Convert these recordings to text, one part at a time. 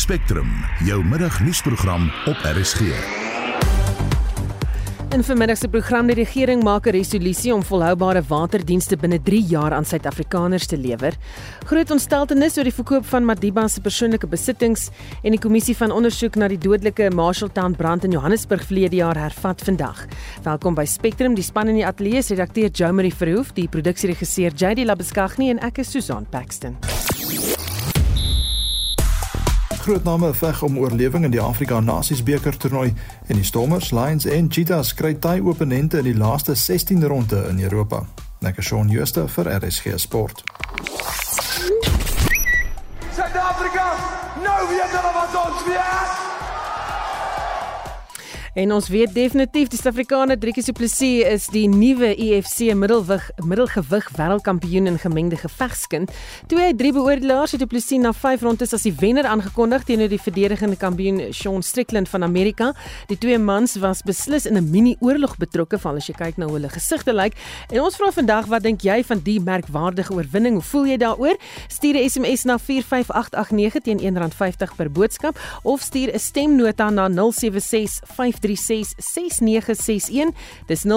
Spectrum, jou middagnuusprogram op RSG. In vermiddag se program die regering maak 'n resolusie om volhoubare waterdienste binne 3 jaar aan Suid-Afrikaners te lewer. Groot ontsteltenis oor die verkoop van Madiba se persoonlike besittings en die kommissie van ondersoek na die dodelike Marshalltown brand in Johannesburg verlede jaar hervat vandag. Welkom by Spectrum, die span in die ateljee redakteur Jo Marie Verhoef, die produksieregisseur JD Labuskaghni en ek is Susan Paxton. Groot name veg om oorlewing in die Afrika Nasies beker toernooi en die Stormers, Lions en Cheetahs kry taai opponente in die laaste 16 ronde in Europa. Nekker Shaun Schuster vir RSG Sport. En ons weet definitief die Suid-Afrikaner Driekie Du Plessis is die nuwe UFC middelwig middelgewig wêreldkampioen in gemengde gevegskind. Toe hy drie beoordelaars het Du Plessis na 5 rondes as die wenner aangekondig teenoor die verdedigende kampioen Sean Strickland van Amerika. Die twee mans was beslis in 'n mini-oorlog betrokke, veral as jy kyk na hoe hulle gesigte lyk. En ons vra vandag, wat dink jy van die merkwaardige oorwinning? Hoe voel jy daaroor? Stuur 'n SMS na 45889 teen R1.50 per boodskap of stuur 'n stemnota na 0765 0765366961. Dis 0765366961.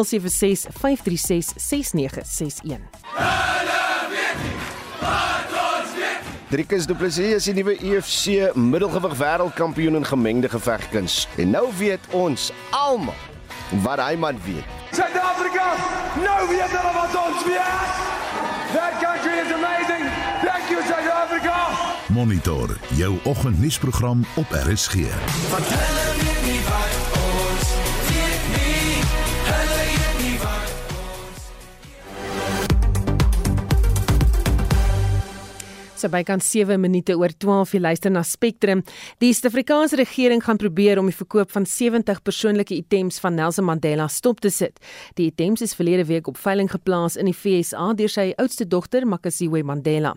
Driekus Du Plessis is die nuwe UFC middelgewig wêreldkampioen in gemengde gevegkuns. En nou weet ons almal wat hy man weet. Suid-Afrika, nou weet hulle wat ons weet. That country is amazing. Thank you South Africa. Monitor jou oggendnuusprogram op RSG. Van hulle weet So bykans 7 minute oor 12 jy luister na Spectrum. Die Suid-Afrikaanse regering gaan probeer om die verkoop van 70 persoonlike items van Nelson Mandela stop te sit. Die items is verlede week op veiling geplaas in die FSA deur sy oudste dogter, Makasiwe Mandela.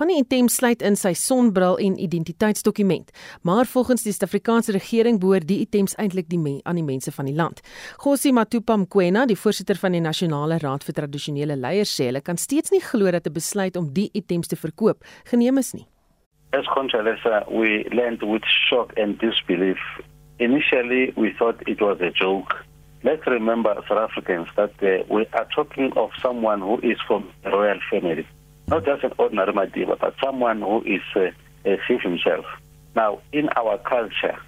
Van die items sluit in sy sonbril en identiteitsdokument, maar volgens die Suid-Afrikaanse regering behoort die items eintlik die me aan die mense van die land. Gossi Matupa Mkwena, die voorsitter van die Nasionale Raad vir Tradisionele Leiers, sê hulle kan steeds nie glo dat 'n besluit om die items te verkoop geneem is nie. As Contralesa, we learned with shock and disbelief. Initially, we thought it was a joke. Let's remember, South Africans, that uh, we are talking of someone who is from a royal family, not just an ordinary Madiba, but someone who is uh, a chief himself. Now, in our culture,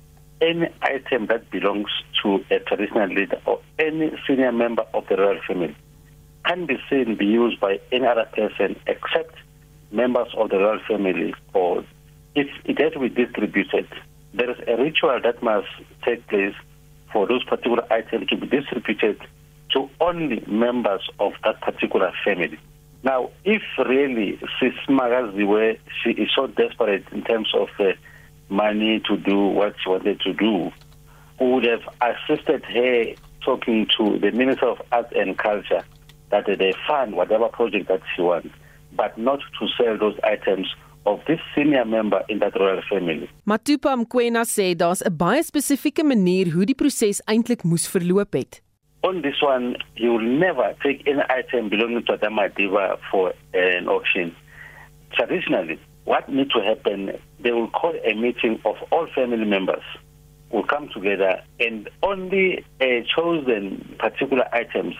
any item that belongs to a traditional leader or any senior member of the royal family can be seen be used by any other person except members of the royal family or if it has to be distributed, there is a ritual that must take place for those particular items to be distributed to only members of that particular family. Now, if really Sis Magaziwe, she is so desperate in terms of uh, money to do what she wanted to do, we would have assisted her talking to the Minister of Arts and Culture that they fund whatever project that she wants. But not to sell those items of this senior member in that royal family. Matupa Mkwena sê daar's 'n baie spesifieke manier hoe die proses eintlik moes verloop het. On this one, you will never take any item belonging to Adama Diva for an auction. Traditionally, what needs to happen, they will call a meeting of all family members will come together and only uh, chosen particular items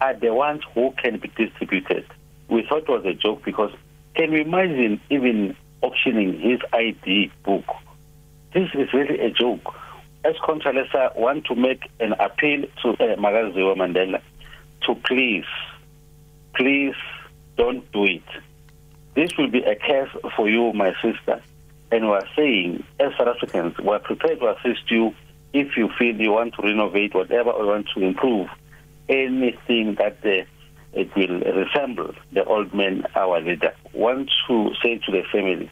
are the ones who can be distributed. We thought was a joke because can you imagine even auctioning his ID book? This is really a joke. As Contralesa want to make an appeal to uh, Magaziwa Mandela to please, please don't do it. This will be a case for you, my sister. And we are saying, as South Africans, we are prepared to assist you if you feel you want to renovate whatever or want to improve anything that the it will resemble the old man, our leader. Want to say to the family,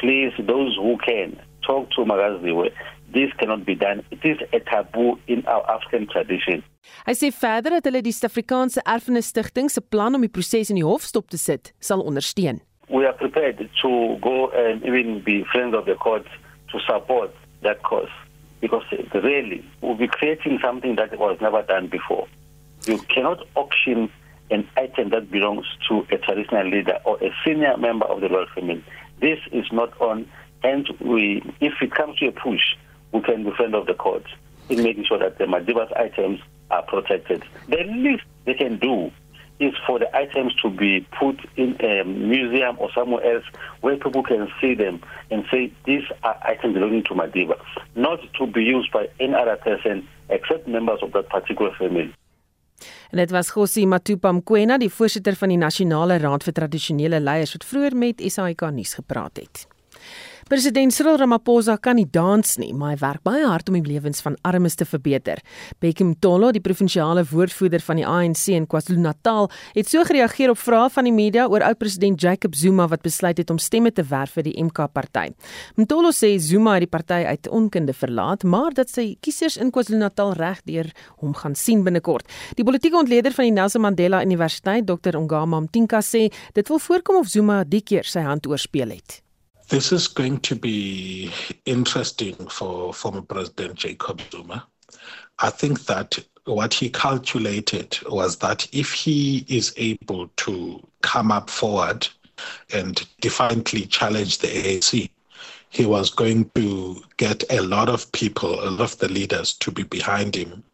please, those who can, talk to Magaziwe. This cannot be done. It is a taboo in our African tradition. Hy sê verder dat hulle die Suid-Afrikaanse Erfenis Stichting se plan om die proses in die hof stop te sit, sal ondersteun. We are prepared to go and even be friends of the court to support that cause because really we'll be creating something that was never done before. You cannot auction an item that belongs to a traditional leader or a senior member of the royal family. This is not on And we, if it comes to a push, we can defend of the court in making sure that the Madiba's items are protected. The least they can do is for the items to be put in a museum or somewhere else where people can see them and say these are items belonging to Madiba, not to be used by any other person except members of that particular family. En dit was Gossie Matupa Mkwena, die voorsitter van die Nasionale Raad vir Tradisionele Leiers wat vroeër met SAK nuus gepraat het. President Cyril Ramaphosa kan nie dans nie, maar hy werk baie hard om die lewens van armes te verbeter. Bekkie Mtolo, die provinsiale woordvoerder van die ANC in KwaZulu-Natal, het so gereageer op vrae van die media oor oud-president Jacob Zuma wat besluit het om stemme te werf vir die MK-party. Mtolo sê Zuma het die party uit onkunde verlaat, maar dat sy kiesers in KwaZulu-Natal regdeur hom gaan sien binnekort. Die politieke ontleder van die Nelson Mandela Universiteit, Dr. Ongama Mtinka sê dit wil voorkom of Zuma die keer sy hand oorspeel het. This is going to be interesting for former President Jacob Zuma. I think that what he calculated was that if he is able to come up forward and defiantly challenge the ANC, he was going to get a lot of people, a lot of the leaders to be behind him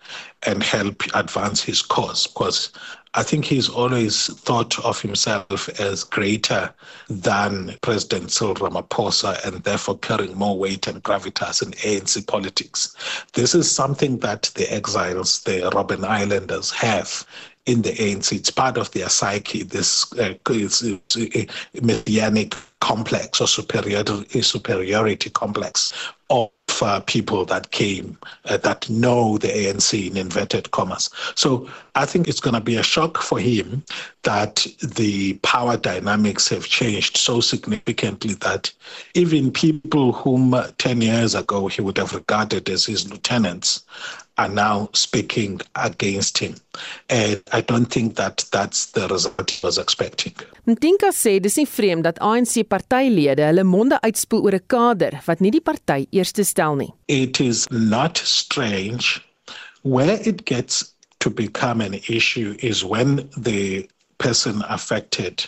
and help advance his cause. Because I think he's always thought of himself as greater than President Cyril Ramaphosa and therefore carrying more weight and gravitas in ANC politics. This is something that the exiles, the Robben Islanders, have in the ANC. It's part of their psyche, this uh, it's, it's a messianic complex or superiority, superiority complex of uh, people that came uh, that know the ANC in inverted commas. So I think it's going to be a shock for him that the power dynamics have changed so significantly that even people whom 10 years ago he would have regarded as his lieutenants are now speaking against him. And I don't think that that's the result he was expecting. Mtinka sê dis nie vreemd dat ANC partylede hulle monde uitspoel oor 'n kader wat nie die party eerste stel nie. It is not strange where it gets to become an issue is when the person affected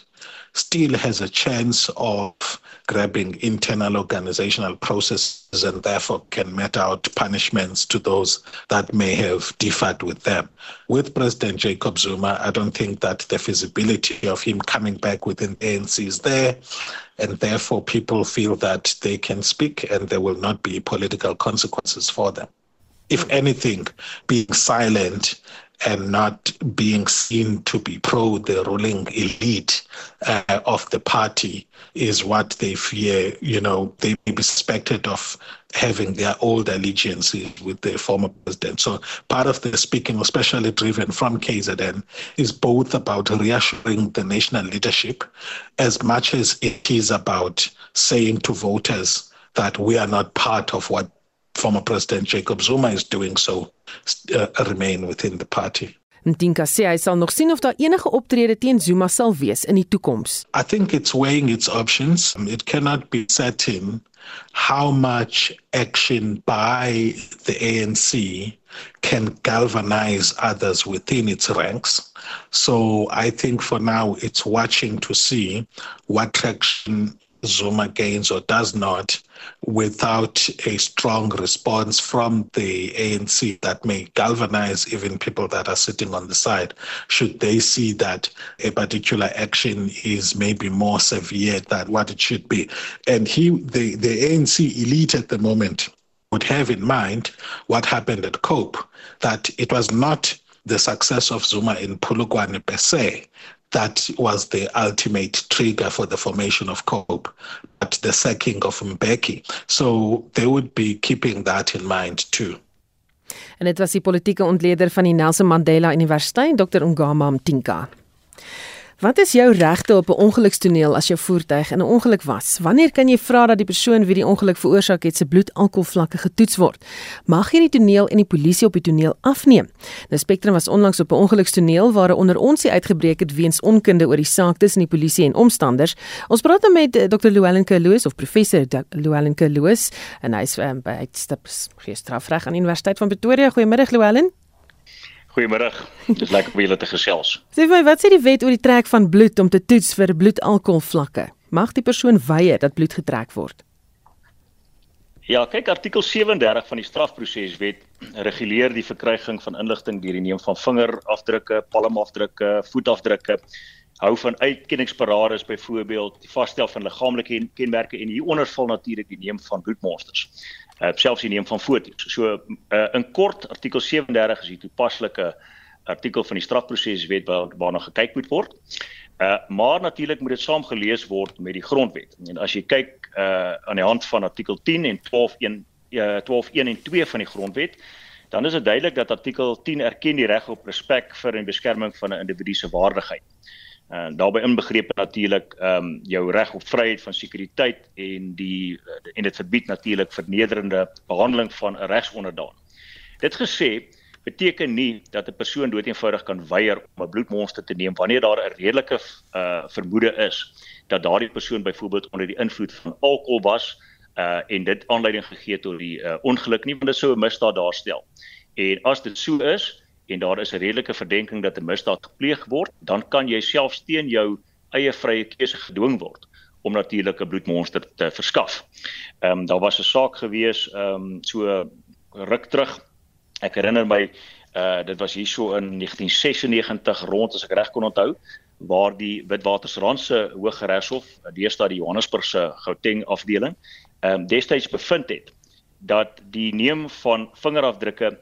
still has a chance of grabbing internal organizational processes and therefore can mete out punishments to those that may have differed with them. With President Jacob Zuma, I don't think that the feasibility of him coming back within ANC is there. And therefore, people feel that they can speak and there will not be political consequences for them. If anything, being silent and not being seen to be pro the ruling elite uh, of the party is what they fear. You know, they may be suspected of having their old allegiance with the former president. So part of the speaking, especially driven from KZN, is both about reassuring the national leadership as much as it is about saying to voters that we are not part of what former President Jacob Zuma is doing so uh, remain within the party. Ndinka sê hy sal nog sien of daar enige optrede teen Zuma sal wees in die toekoms. I think it's weighing its options. It cannot be certain how much action by the ANC can galvanize others within its ranks. So I think for now it's watching to see what traction Zuma gains or does not without a strong response from the ANC that may galvanize even people that are sitting on the side. Should they see that a particular action is maybe more severe than what it should be? And he the the ANC elite at the moment would have in mind what happened at COPE that it was not the success of Zuma in Polokwane per se that was the ultimate trigger for the formation of COPE, but the sacking of Mbeki. So they would be keeping that in mind too. En dit was die politieke ontleder van die Nelson Mandela Universiteit, Dr. Ongama Mtinka. Wat is jou regte op 'n ongelukstoneel as jou voertuig in 'n ongeluk was? Wanneer kan jy vra dat die persoon wie die ongeluk veroorsaak het se bloedalkoholvlakke getoets word? Mag jy die toneel en die polisie op die toneel afneem? Nou Spectrum was onlangs op 'n ongelukstoneel waar 'n onderonsie uitgebreek het weens onkunde oor die saak tussen die polisie en omstanders. Ons praat nou met eh, Dr. Llewellyn Kloos of professor Llewellyn Kloos en hy is um, by Geestrafreg aan die Universiteit van Pretoria. Goeiemôre Llewellyn. Goeiemôre. Dis lekker om julle te gesels. Sê vir my, wat sê die wet oor die trek van bloed om te toets vir bloedalkoholvlakke? Mag die persoon weier dat bloed getrek word? Ja, kyk artikel 37 van die strafproseswet reguleer die verkryging van inligting deur die neem van vingerafdrukke, palmafdrukke, voetafdrukke, hou van uitkenningsparades byvoorbeeld, die vasstel van liggaamlike kenmerke en hieronder val natuurlik die neem van bloedmonsters. Uh selfs die neem van foto's. So uh in kort artikel 37 is die toepaslike artikel van die strafproseswet waar waarna gekyk moet word. Uh maar natuurlik moet dit saam gelees word met die grondwet. En as jy kyk uh aan die hand van artikel 10 en 12.1 uh 12.1 en 2 van die grondwet, dan is dit duidelik dat artikel 10 erken die reg op respek vir en beskerming van 'n individu se waardigheid. En uh, daarbey inbegreep natuurlik ehm um, jou reg op vryheid van sekuriteit en die en dit verbied natuurlik vernederende behandeling van 'n regsonderdaan. Dit gesê, beteken nie dat 'n persoon doeteenvoudig kan weier om 'n bloedmonster te neem wanneer daar 'n redelike uh vermoede is dat daardie persoon byvoorbeeld onder die invloed van alkohol was uh en dit aanleiding gegee het tot die uh, ongeluk nie want dit sou 'n misdaad daarstel. En as dit so is en daar is 'n redelike verdenking dat 'n misdaad gepleeg word, dan kan jy self teen jou eie vrye keuse gedwing word om natuurlik 'n bloedmonster te verskaf. Ehm um, daar was 'n saak gewees ehm um, so ruk terug Ek herinner my uh dit was hierso in 1996 rond as ek reg kon onthou waar die Witwatersrand se Hooggeregshof, deesdae die Johannesburg se Gauteng afdeling, ehm um, destyds bevind het dat die neem van vingerafdrukke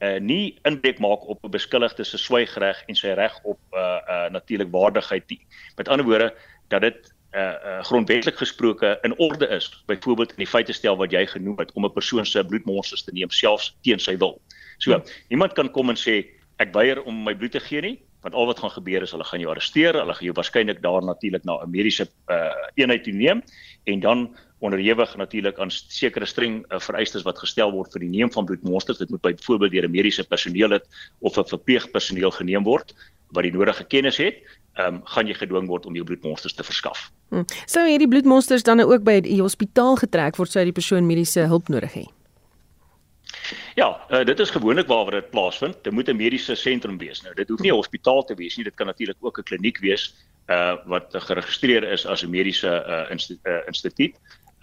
uh nie inbreuk maak op 'n beskuldigde se swygreg en sy reg op uh uh natuurlik waardigheid nie. Met ander woorde dat dit uh, uh grondwetlik gesproke in orde is, byvoorbeeld in die feite stel wat jy genoem het om 'n persoon se bloedmonsters te neem selfs teen sy wil. So, hmm. niemand kan kom en sê ek weier om my bloed te gee nie, want al wat gaan gebeur is hulle gaan jou arresteer, hulle gaan jou waarskynlik daar natuurlik na 'n mediese uh, eenheid toe neem en dan onderhewig natuurlik aan sekere streng uh, vereistes wat gestel word vir die neem van bloedmonsters. Dit moet byvoorbeeld deur 'n mediese personeel het of 'n verpleegpersoneel geneem word wat die nodige kennis het, ehm um, gaan jy gedwing word om jou bloedmonsters te verskaf. Hmm. Sou hierdie bloedmonsters dan ook by die hospitaal getrek word sou die persoon mediese hulp nodig hê? Ja, uh, dit is gewoonlik waar dit plaasvind. Dit moet 'n mediese sentrum wees. Nou, dit hoef nie 'n hospitaal te wees nie. Dit kan natuurlik ook 'n kliniek wees uh wat geregistreer is as 'n mediese uh, inst uh instituut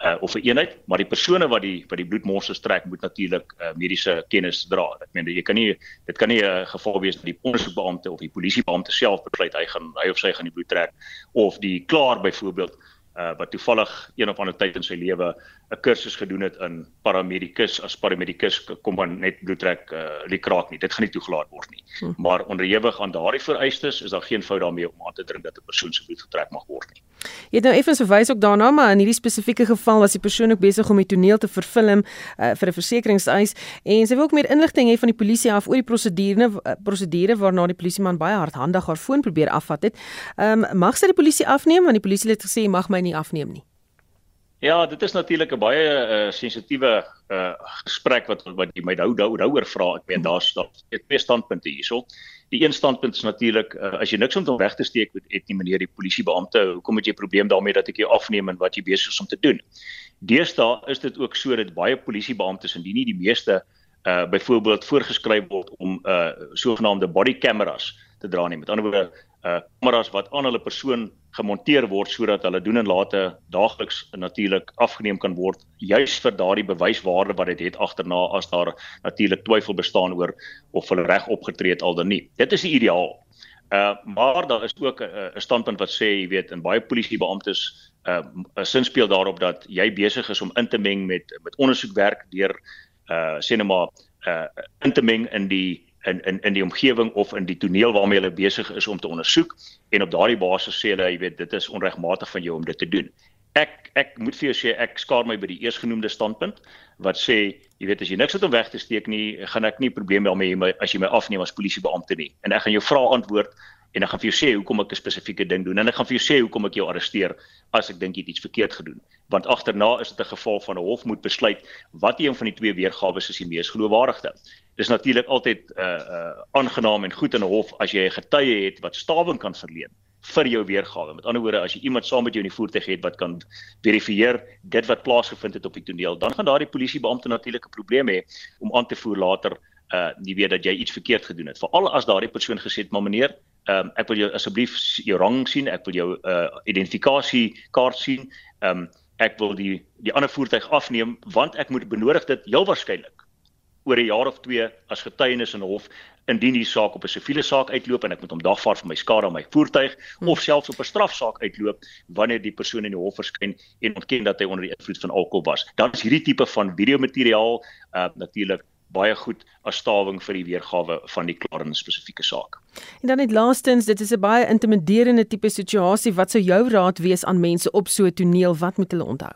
uh of 'n eenheid, maar die persone wat die wat die bloedmonsters trek moet natuurlik uh mediese kennis dra. Ek meen jy kan nie dit kan nie 'n uh, geval wees dat die ondersoekbeampte of die polisiebeampte self besluit hy gaan hy of sy gaan die bloed trek of die klaar byvoorbeeld uh wat toevallig een of ander tyd in sy lewe 'n kursus gedoen het in paramedikus as paramedikus kom dan net bloedtrek uh die kraak nie. Dit gaan nie toegelaat word nie. Hm. Maar onderhewig aan daardie vereistes is daar geen fout daarmee om aan te dring dat 'n persoon se bloed getrek mag word nie. Jy het nou effens verwys ook daarna maar in hierdie spesifieke geval was die persoon ook besig om die toneel te vervilm uh vir 'n versekeringseis en sy wil ook meer inligting hê van die polisie af oor die prosedure uh, prosedure waarna die polisieman baie hardhandig haar foon probeer afvat het. Ehm um, mag sy die polisie afneem want die polisie het gesê mag my nie afneem nie. Ja, dit is natuurlik 'n baie uh, sensitiewe uh, gesprek wat wat jy my nou daaroor vra. Ek meen daar twee standpunte hierso. Die een standpunt is natuurlik uh, as jy niks om te weg te steek met et nie meneer die polisiebeampte, hoekom het jy probleem daarmee dat ek jou afneem en wat jy besig is om te doen? Deesdae is dit ook so dat baie polisiebeamptes indien nie die meeste uh byvoorbeeld voorgeskryf word om uh sogenaamde body cameras te dra nie. Met ander woorde, uh kameras wat aan hulle persoon gemonteer word sodat hulle doen en late daagliks natuurlik afgeneem kan word juis vir daardie bewyswaarde wat dit het, het agterna as daar natuurlik twyfel bestaan oor of hulle reg opgetree het al dan nie. Dit is die ideaal. Uh maar daar is ook 'n uh, standpunt wat sê jy weet in baie polisiebeamptes uh sin speel daarop dat jy besig is om in te meng met met ondersoekwerk deur uh sê net maar uh in te meng in die in in in die omgewing of in die toneel waarmee hulle besig is om te ondersoek en op daardie basis sê hulle jy weet dit is onregmatig van jou om dit te doen. Ek ek moet vir jou sê ek skaar my by die eersgenoemde standpunt wat sê jy weet as jy niks het om weg te steek nie gaan ek nie probleme daarmee hê as jy my afneem as polisiebeampte nie en ek gaan jou vra antwoord en ek gaan vir jou sê hoekom ek 'n spesifieke ding doen. En ek gaan vir jou sê hoekom ek jou arresteer as ek dink jy het iets verkeerd gedoen. Want agterna is dit 'n geval van 'n hof moet besluit wat een van die twee weergawe is die mees geloofwaardigste dis natuurlik altyd uh uh aangenaam en goed in 'n hof as jy 'n getuie het wat stawing kan verleen vir jou weergawe. Met ander woorde, as jy iemand saam met jou in die voertuig het wat kan verifieer dit wat plaasgevind het op die toneel, dan gaan daardie polisiebeampte natuurlik 'n probleem hê om aan te voer later uh jy weet dat jy iets verkeerd gedoen het. Veral as daardie persoon gesê het, "Maar meneer, um, ek wil jou asseblief jou rang sien, ek wil jou uh identifikasiekaart sien." Um ek wil die die ander voertuig afneem want ek moet benodig dit heel waarskynlik oor 'n jaar of 2 as getuienis in hof indien die saak op 'n siviele saak uitloop en ek moet hom dagvaar vir my skade aan my voertuig hmm. of selfs op 'n strafsaak uitloop wanneer die persoon in die hof verskyn en ontken dat hy onder die invloed van alkohol was. Dan is hierdie tipe van videomateriaal uh natuurlik baie goed as stawing vir die weergawe van die 'n spesifieke saak. En dan net laastens, dit is 'n baie intimiderende tipe situasie. Wat sou jou raad wees aan mense op so 'n toneel? Wat moet hulle onthou?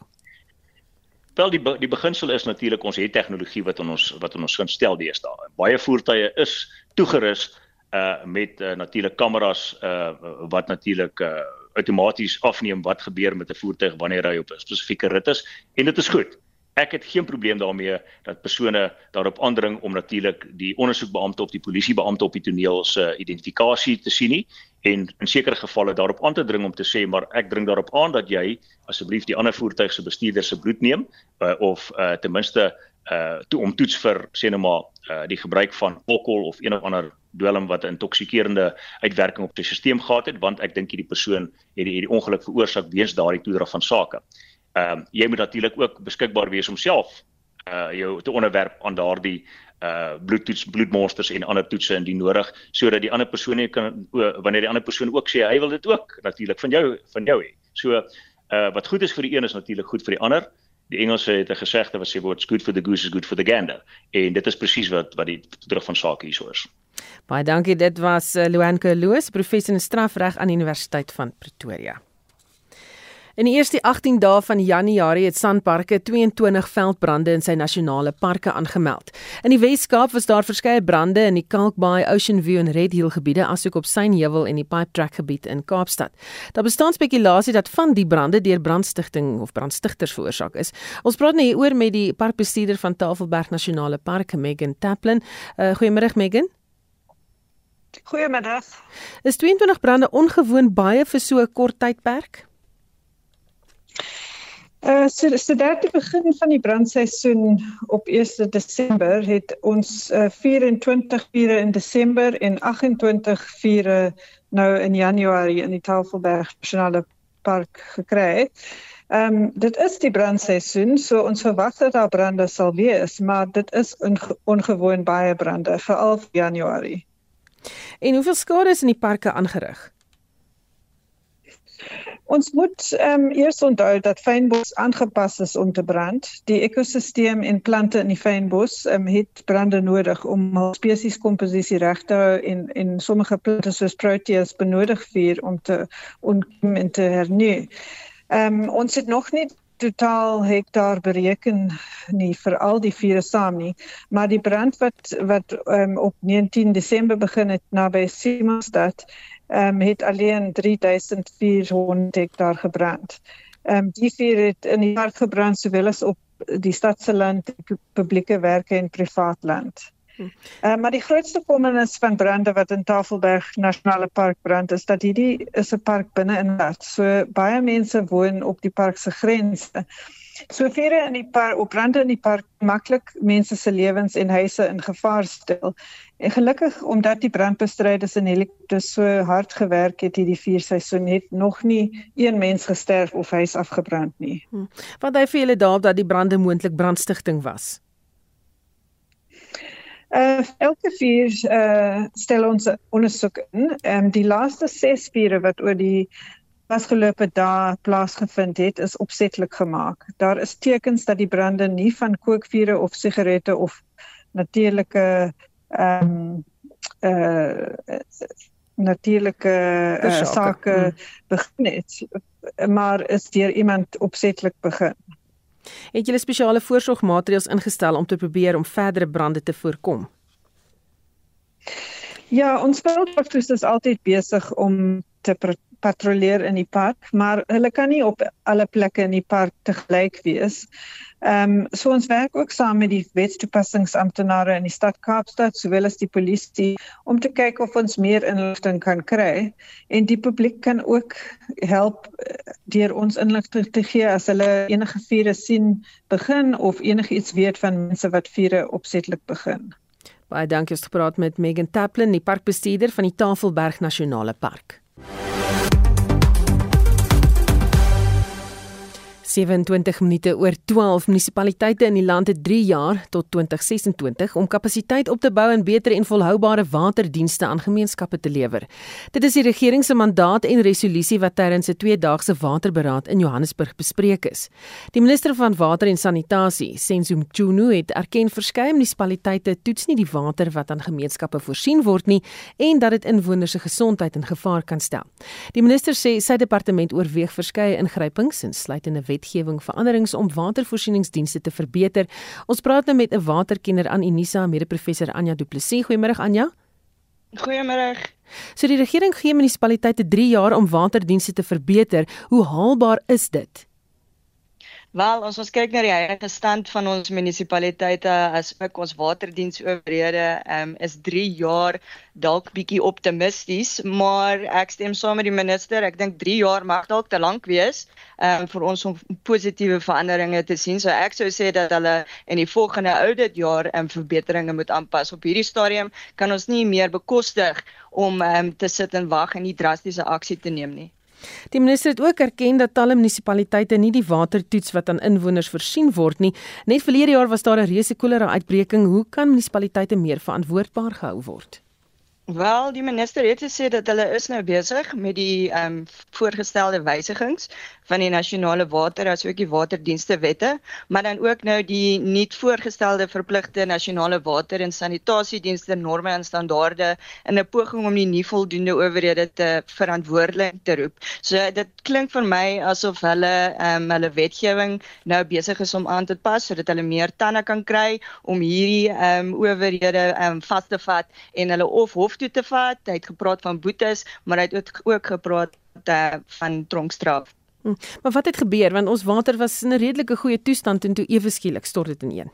Wel die die beginsel is natuurlik ons het tegnologie wat ons wat ons kan stel deesdae. Baie voertuie is toegerus uh met uh, natuurlik kameras uh wat natuurlik uh outomaties afneem wat gebeur met 'n voertuig wanneer hy op 'n spesifieke rit is en dit is goed. Ek het geen probleem daarmee dat persone daarop aandring om natuurlik die ondersoekbeampte of die polisiebeampte op die toneel se identifikasie te sien nie en in sekere gevalle daarop aan te dring om te sê maar ek dring daarop aan dat jy asseblief die ander voertuig se bestuurder se bloed neem uh, of uh, ten minste uh toe om toets vir sê nou maar uh die gebruik van alkohol of een of ander dwelm wat 'n intoksikerende uitwerking op die stelsel gehad het want ek dink hierdie persoon het die, die ongeluk veroorsaak weens daardie toedrag van sake. Ehm uh, jy moet natuurlik ook beskikbaar wees om self uh jou te onderwerp aan daardie uh bloedtoets bloedmonsters en ander toetse indien nodig sodat die ander persoon kan uh, wanneer die ander persoon ook sê hy wil dit ook natuurlik van jou van jou hê. So uh wat goed is vir die een is natuurlik goed vir die ander die Engelse het 'n gesegde wat sê what's good for the goose is good for the gander en dit is presies wat wat die terug van sake hierso is. Baie dankie dit was Luanke Loos professor in strafreg aan Universiteit van Pretoria. In die eerste 18 dae van Januarie het Sanparks 22 veldbrande in sy nasionale parke aangemeld. In die Wes-Kaap was daar verskeie brande in die Kalkbaai, Ocean View en Red Hill gebiede asook op Synheuwel en die Pipe Track gebied in Kaapstad. Daar bestaan spekulasie dat van die brande deur brandstigting of brandstigters veroorsaak is. Ons praat nou hieroor met die parkbestuurder van Tafelberg Nasionale Park, Megan Taplin. Uh, Goeiemôre Megan. Goeiemiddag. Is 22 brande ongewoon baie vir so 'n kort tydperk? Uh so sedert die begin van die brandseisoen op 1 Desember het ons uh, 24 vure in Desember en 28 vure nou in Januarie in die Tafelberg Nasionale Park gekry. Ehm um, dit is die brandseisoen, so ons verwag dat daar brande sal wees, maar dit is onge ongewoon baie brande veral vir Januarie. En hoeveel skade is in die parke aangerig? Ons moet ehm um, eers onthou dat fynbos aangepas is om te brand. Die ekosisteem en plante in die fynbos ehm um, het brande nodig om hul spesieskomposisie reg te hou en en sommige plante soos proteas benodig vuur om te en te hernieu. Ehm um, ons het nog nie totaal hektaar bereken nie vir al die vure saam nie, maar die brand wat wat um, op 19 Desember begin het naby Simonstad ehm um, het alleen 3400 hektaar gebrand. Ehm um, die vuur het in die park gebrand sowel as op die stad se land, publieke werke en privaat land. Uh, maar die grootste kommernis van brande wat in Tafelberg Nasionale Park brand is dat hierdie is 'n park binne in stad. So baie mense woon op die park se grense. So vure in die park op brande in die park maklik mense se lewens en huise in gevaar stel. En gelukkig omdat die brandbestryders en helikopters so hard gewerk het hierdie vuurseisoen het nog nie een mens gesterf of huis afgebrand nie. Hmm. Wat hy vir julle daarop dat die brande moontlik brandstigting was. Uh elke vuur uh stel ons ondersoek in. Ehm um, die laaste 6 vure wat oor die afgelope dae plaasgevind het, is opsetlik gemaak. Daar is tekens dat die brande nie van kookvure of sigarette of natuurlike ehm um, uh natuurlike uh, sake hmm. begin het, maar is deur iemand opsetlik begin. Het julle spesiale voorsorgmaatreëls ingestel om te probeer om verdere brande te voorkom? Ja, ons veldwagters is altyd besig om te patrolleer in die park, maar hulle kan nie op alle plekke in die park te gelyk wees. Ehm um, so ons werk ook saam met die wetstoepassingsamptenare in die stad Kaapstad sowel as die polisie om te kyk of ons meer inligting kan kry en die publiek kan ook help eh, deur ons inligting te gee as hulle enige vure sien begin of enigiets weet van mense wat vure opsetlik begin. Baie dankie het gepraat met Megan Taplin, die parkbestuurder van die Tafelberg Nasionale Park. 27 minute oor 12 munisipaliteite in die land het 3 jaar tot 2026 om kapasiteit op te bou en beter en volhoubare waterdienste aan gemeenskappe te lewer. Dit is die regering se mandaat en resolusie wat tydens 'n tweedaagse waterberaad in Johannesburg bespreek is. Die minister van water en sanitasie, Senzo Mchunu, het erken verskeie munisipaliteite toets nie die water wat aan gemeenskappe voorsien word nie en dat dit inwoners se gesondheid in gevaar kan stel. Die minister sê sy departement oorweeg verskeie ingrypings insluitende wetgewing veranderings om watervoorsieningsdienste te verbeter. Ons praat nou met 'n waterkenner aan Unisa, mede-professor Anja Du Plessis. Goeiemôre Anja. Goeiemôre. So die regering gee munisipaliteite 3 jaar om waterdienste te verbeter. Hoe haalbaar is dit? Wel, as ons kyk na die huidige stand van ons munisipaliteite as ook ons waterdiensowerhede, um, is 3 jaar dalk bietjie optimisties, maar ek stem saam met die minister. Ek dink 3 jaar mag dalk te lank wees um, vir ons om positiewe veranderinge te sien. So ek sou sê dat hulle in die volgende audit jaar um, verbeteringe moet aanpas. Op hierdie stadium kan ons nie meer bekostig om um, te sit en wag en nie drastiese aksie te neem nie. Die minister het ook erken dat talle munisipaliteite nie die watertoets wat aan inwoners voorsien word nie. Net verlede jaar was daar 'n reuse kolera uitbreking. Hoe kan munisipaliteite meer verantwoordbaar gehou word? Wel, die minister het gesê dat hulle is nou besig met die ehm um, voorgestelde wysigings van die nasionale water asook die waterdienste wette, maar dan ook nou die nuut voorgestelde verpligte nasionale water en sanitasiedienste norme en standaarde in 'n poging om die nie voldoende owerhede te verantwoordelik te roep. So dit klink vir my asof hulle ehm um, hulle wetgewing nou besig is om aan te pas sodat hulle meer tande kan kry om hierdie ehm um, owerhede ehm um, vas te vat en hulle of hof toe te vat. Hy het gepraat van boetes, maar hy het ook gepraat uh, van tronkstraf. Hm. Maar wat het gebeur want ons water was in 'n redelike goeie toestand en toe ewe skielik stort dit ineen.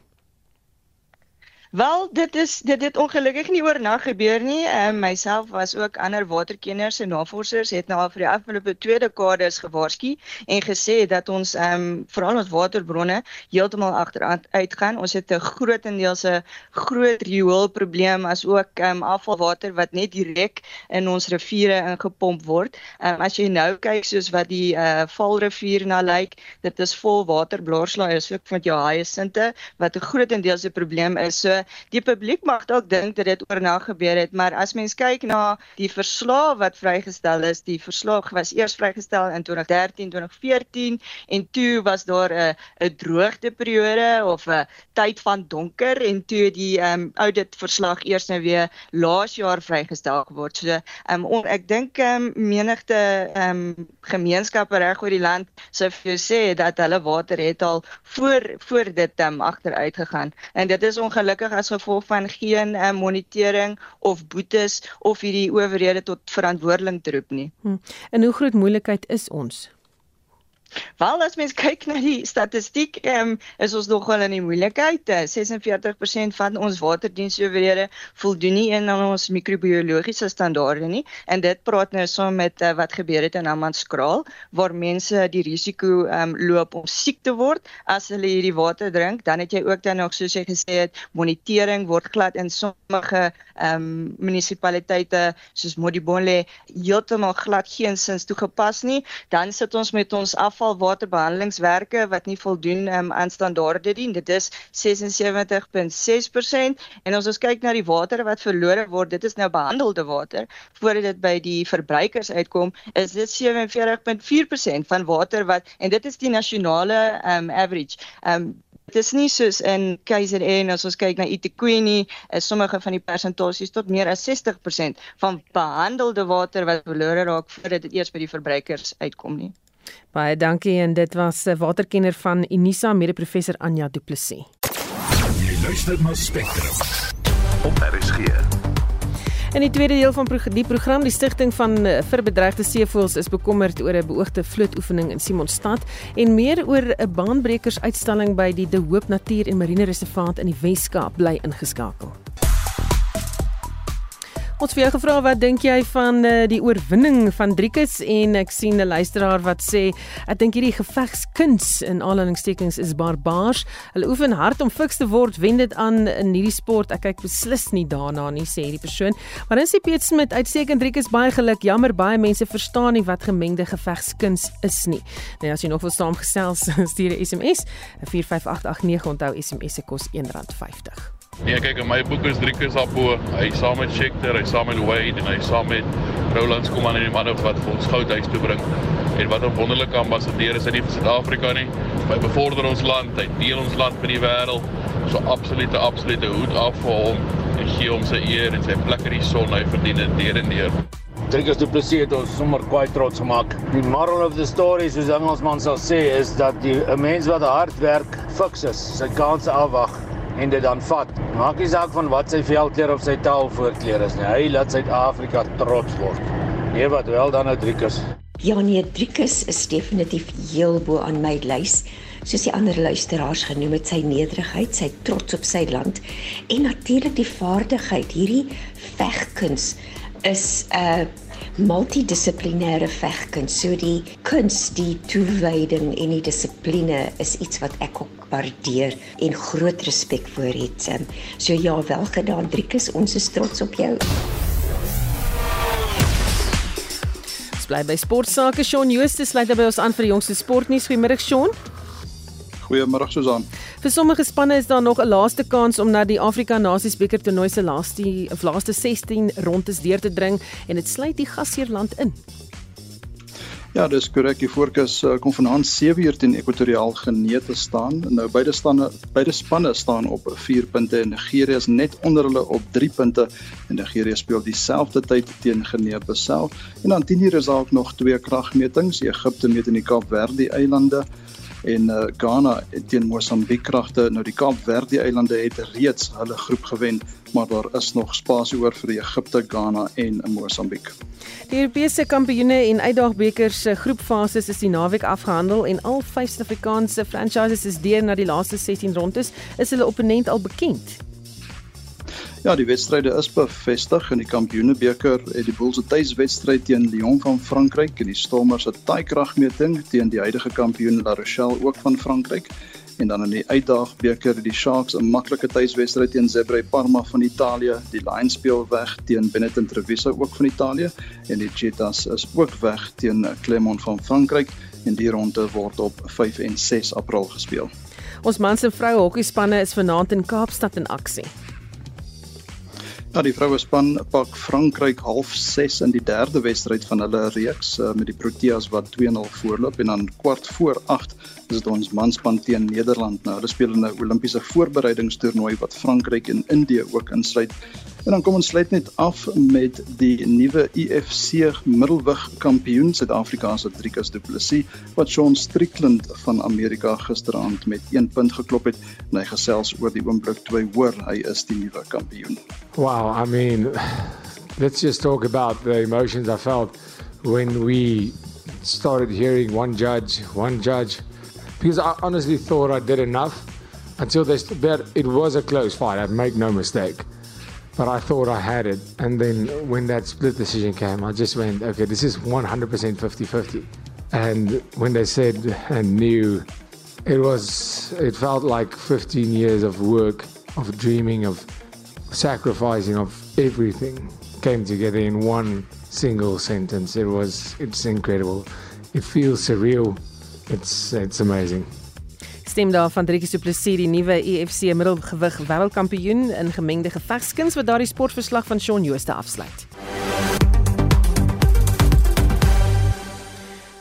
Wel, dit is dit het ongelukkig nie oornag gebeur nie. Ehm uh, myself was ook ander waterkenners en navorsers het nou vir die afgelope twee dekades gewaarsku en gesê dat ons ehm um, veral ons waterbronne heeltemal agteruit gaan. Ons het 'n grootendeels 'n groot rioolprobleem as ook ehm um, afvalwater wat net direk in ons riviere ingepomp word. Ehm um, as jy nou kyk soos wat die eh uh, Valrivier na lyk, dit is vol water, blaarslae is ook van jou hyasinte wat 'n grootendeels 'n probleem is. So die publiek mag dalk dink dat dit oornag gebeur het, maar as mens kyk na die verslag wat vrygestel is, die verslag was eers vrygestel in 2013, 2014 en toe was daar 'n 'n droogteperiode of 'n tyd van donker en toe die ehm um, audit verslag eers nou weer laas jaar vrygestel geword. So ehm um, ek dink ehm um, menigte ehm um, gemeenskappe reg oor die land sou vir jou sê dat hulle water het al voor voor dit ehm um, agteruit gegaan. En dit is ongelukkig as gevolg van geen uh, monitering of boetes of hierdie owerhede tot verantwoordelik te roep nie. Hm. En hoe groot moeilikheid is ons Wel as mens kyk na die statistiek, ehm um, is ons nog wel in die moeilikheid. 46% van ons waterdiensowerhede voldoen nie aan ons microbiologiese standaarde nie. En dit praat nou saam met uh, wat gebeur het in Amanskraal waar mense die risiko ehm um, loop om siek te word as hulle hierdie water drink. Dan het jy ook dan nog soos jy gesê het, monitering word glad in sommige ehm um, munisipaliteite soos Modibonle heeltemal glad geensins toegepas nie. Dan sit ons met ons af afvalwaterbehandelingswerke wat nie voldoen um, aan standaarde dien. Dit is 76.6% en as ons kyk na die water wat verlore word, dit is nou behandelde water voordat dit by die verbruikers uitkom, is dit 47.4% van water wat en dit is die nasionale um, average. Um, Dit is nie soos in KZN as ons kyk na eThekwini, is sommige van die persentasies tot meer as 60% van behandelde water wat verlore raak voordat dit eers by die verbruikers uitkom nie. Baie dankie en dit was 'n waterkenner van Unisa mede-professor Anja Du Plessis. Jy luister na Spectrum op RSG. In die tweede deel van die program, die stigting van eh, vir bedreigde seevoëls is bekommerd oor 'n beoogde vlootoefening in Simonstad en meer oor 'n baanbrekers uitstalling by die De Hoop Natuur en Marine Reservaat in die Wes-Kaap bly ingeskakel. Ons vir jou gevra wat dink jy van uh, die oorwinning van Driekus en ek sien 'n luisteraar wat sê ek dink hierdie gevegskuns in aanhalingstekens is barbaars. Hulle oefen hard om fiks te word, wen dit aan in hierdie sport. Ek kyk beslis nie daarna nie sê hierdie persoon. Maar dan sê Piet Smit uitstekend Driekus baie geluk. Jammer baie mense verstaan nie wat gemengde gevegskuns is nie. Nou as jy nog wil saamgesels, stuur 'n SMS 45889 onthou SMS se kos R1.50. Nee, kyk, my boek is drie keer bo. Hy saam met Schechter, hy saam met Wade en hy saam met Rolands kom aan in die manne wat vir ons goud huis toe bring. En wat 'n wonderlike ambassadeur is hy nie vir Suid-Afrika nie. Hy bevorder ons land, hy deel ons land met die wêreld. So absolute absolute hoed af vir hom en gee hom sy eer en sy plek in die son. Hy verdien dit deur en deur. Driekus Du Plessis het ons sommer kwai trots gemaak. Die moral of the story soos Engelsman sal sê is dat die 'n mens wat hard werk, fiks is, sy kanse afwag en dit dan vat. Maak nie saak van wat sy veldkleur of sy taal voorkleur is nie. Hy laat Suid-Afrika trots word. Nee, wat wel dan nou Driekus. Ja nee, Driekus is definitief heel bo aan my lys. Soos die ander luisteraars genoem het, sy nederigheid, sy trots op sy land en natuurlik die vaardigheid. Hierdie vegkuns is 'n uh, multidissiplinêre vegkuns. So die kuns, die toewyding en die dissipline is iets wat ek ook waardeer en groot respek voor het. So ja, wel gedaan Driekus, ons is trots op jou. Bly by sportsake Shaun Jooste sluit by ons aan vir die jongste sportnuus. Goeiemôre Shaun. Goeiemôre Susan. Vir sommige spanne is daar nog 'n laaste kans om na die Afrika Nasiesbeker toernooi se laaste of laaste 16 rondes deur te dring en dit sluit die gasheerland in. Ja, dis korrek. Die voorkus uh, kom vanaand 7uur teen Ekwatoriaal Genee te staan. Nou beide spanne beide spanne staan op 4 punte en Nigerië is net onder hulle op 3 punte en Nigerië speel dieselfde tyd teen Genee-Bissau. En dan 10uur is daar ook nog twee kragmetings. Egipte meet in die Kaapverde eilande en uh, Ghana teen Mosambiek kragte. Nou die Kaapverde eilande het reeds hulle groep gewen, maar daar is nog spasie oor vir Egipte, Ghana en Mosambiek. Die Europese kampioene en uitdagbeker se groepfases is die naweek afgehandel en al vyf Suid-Afrikaanse franchises is deur na die laaste 16 rondes. Is hulle opponent al bekend? Ja, die wedstryde is bevestig in die Kampioenebeker het die Bulls se tuiswedstryd teen Lyon van Frankryk en die Stormers se taaikragmeting teen die huidige kampioen La Rochelle ook van Frankryk en dan in die uitdagbeker die Sharks 'n maklike tuiswedstryd teen Zebre Parma van Italië, die Lions speel weg teen Benetton Treviso ook van Italië en die Cheetahs is ook weg teen Clermont van Frankryk en die ronde word op 5 en 6 April gespeel. Ons mans en vroue hokkiespanne is vanaand in Kaapstad in aksie. Ja, die vroue span pak Frankryk half 6 in die derde wedstryd van hulle reeks uh, met die Proteas wat 2-0 voorloop en dan kwart voor 8 is dit ons manspan teen Nederland. Nou, hulle speel in 'n Olimpiese voorbereidingstoernooi wat Frankryk en Indië ook insluit. En dan kom ons sluit net af met die nuwe UFC middelwig kampioen Suid-Afrikaanse Driekus Du Plessis wat Sean Strickland van Amerika gisteraand met 1 punt geklop het en hy gesels oor die oomblik toe hy hoor hy is die nuwe kampioen. Wow, I mean let's just talk about the emotions I felt when we started hearing one judge, one judge because I honestly thought I did enough until they but it was a close fight, I make no mistake. but I thought I had it. And then when that split decision came, I just went, okay, this is 100% 50 50. And when they said and knew, it was, it felt like 15 years of work, of dreaming, of sacrificing, of everything came together in one single sentence. It was, it's incredible. It feels surreal. It's, it's amazing. stem daar van Driekie Du Plessis, die nuwe UFC middelgewig wêreldkampioen in gemengde gevegskuns wat daardie sportverslag van Shaun Jooste afsluit.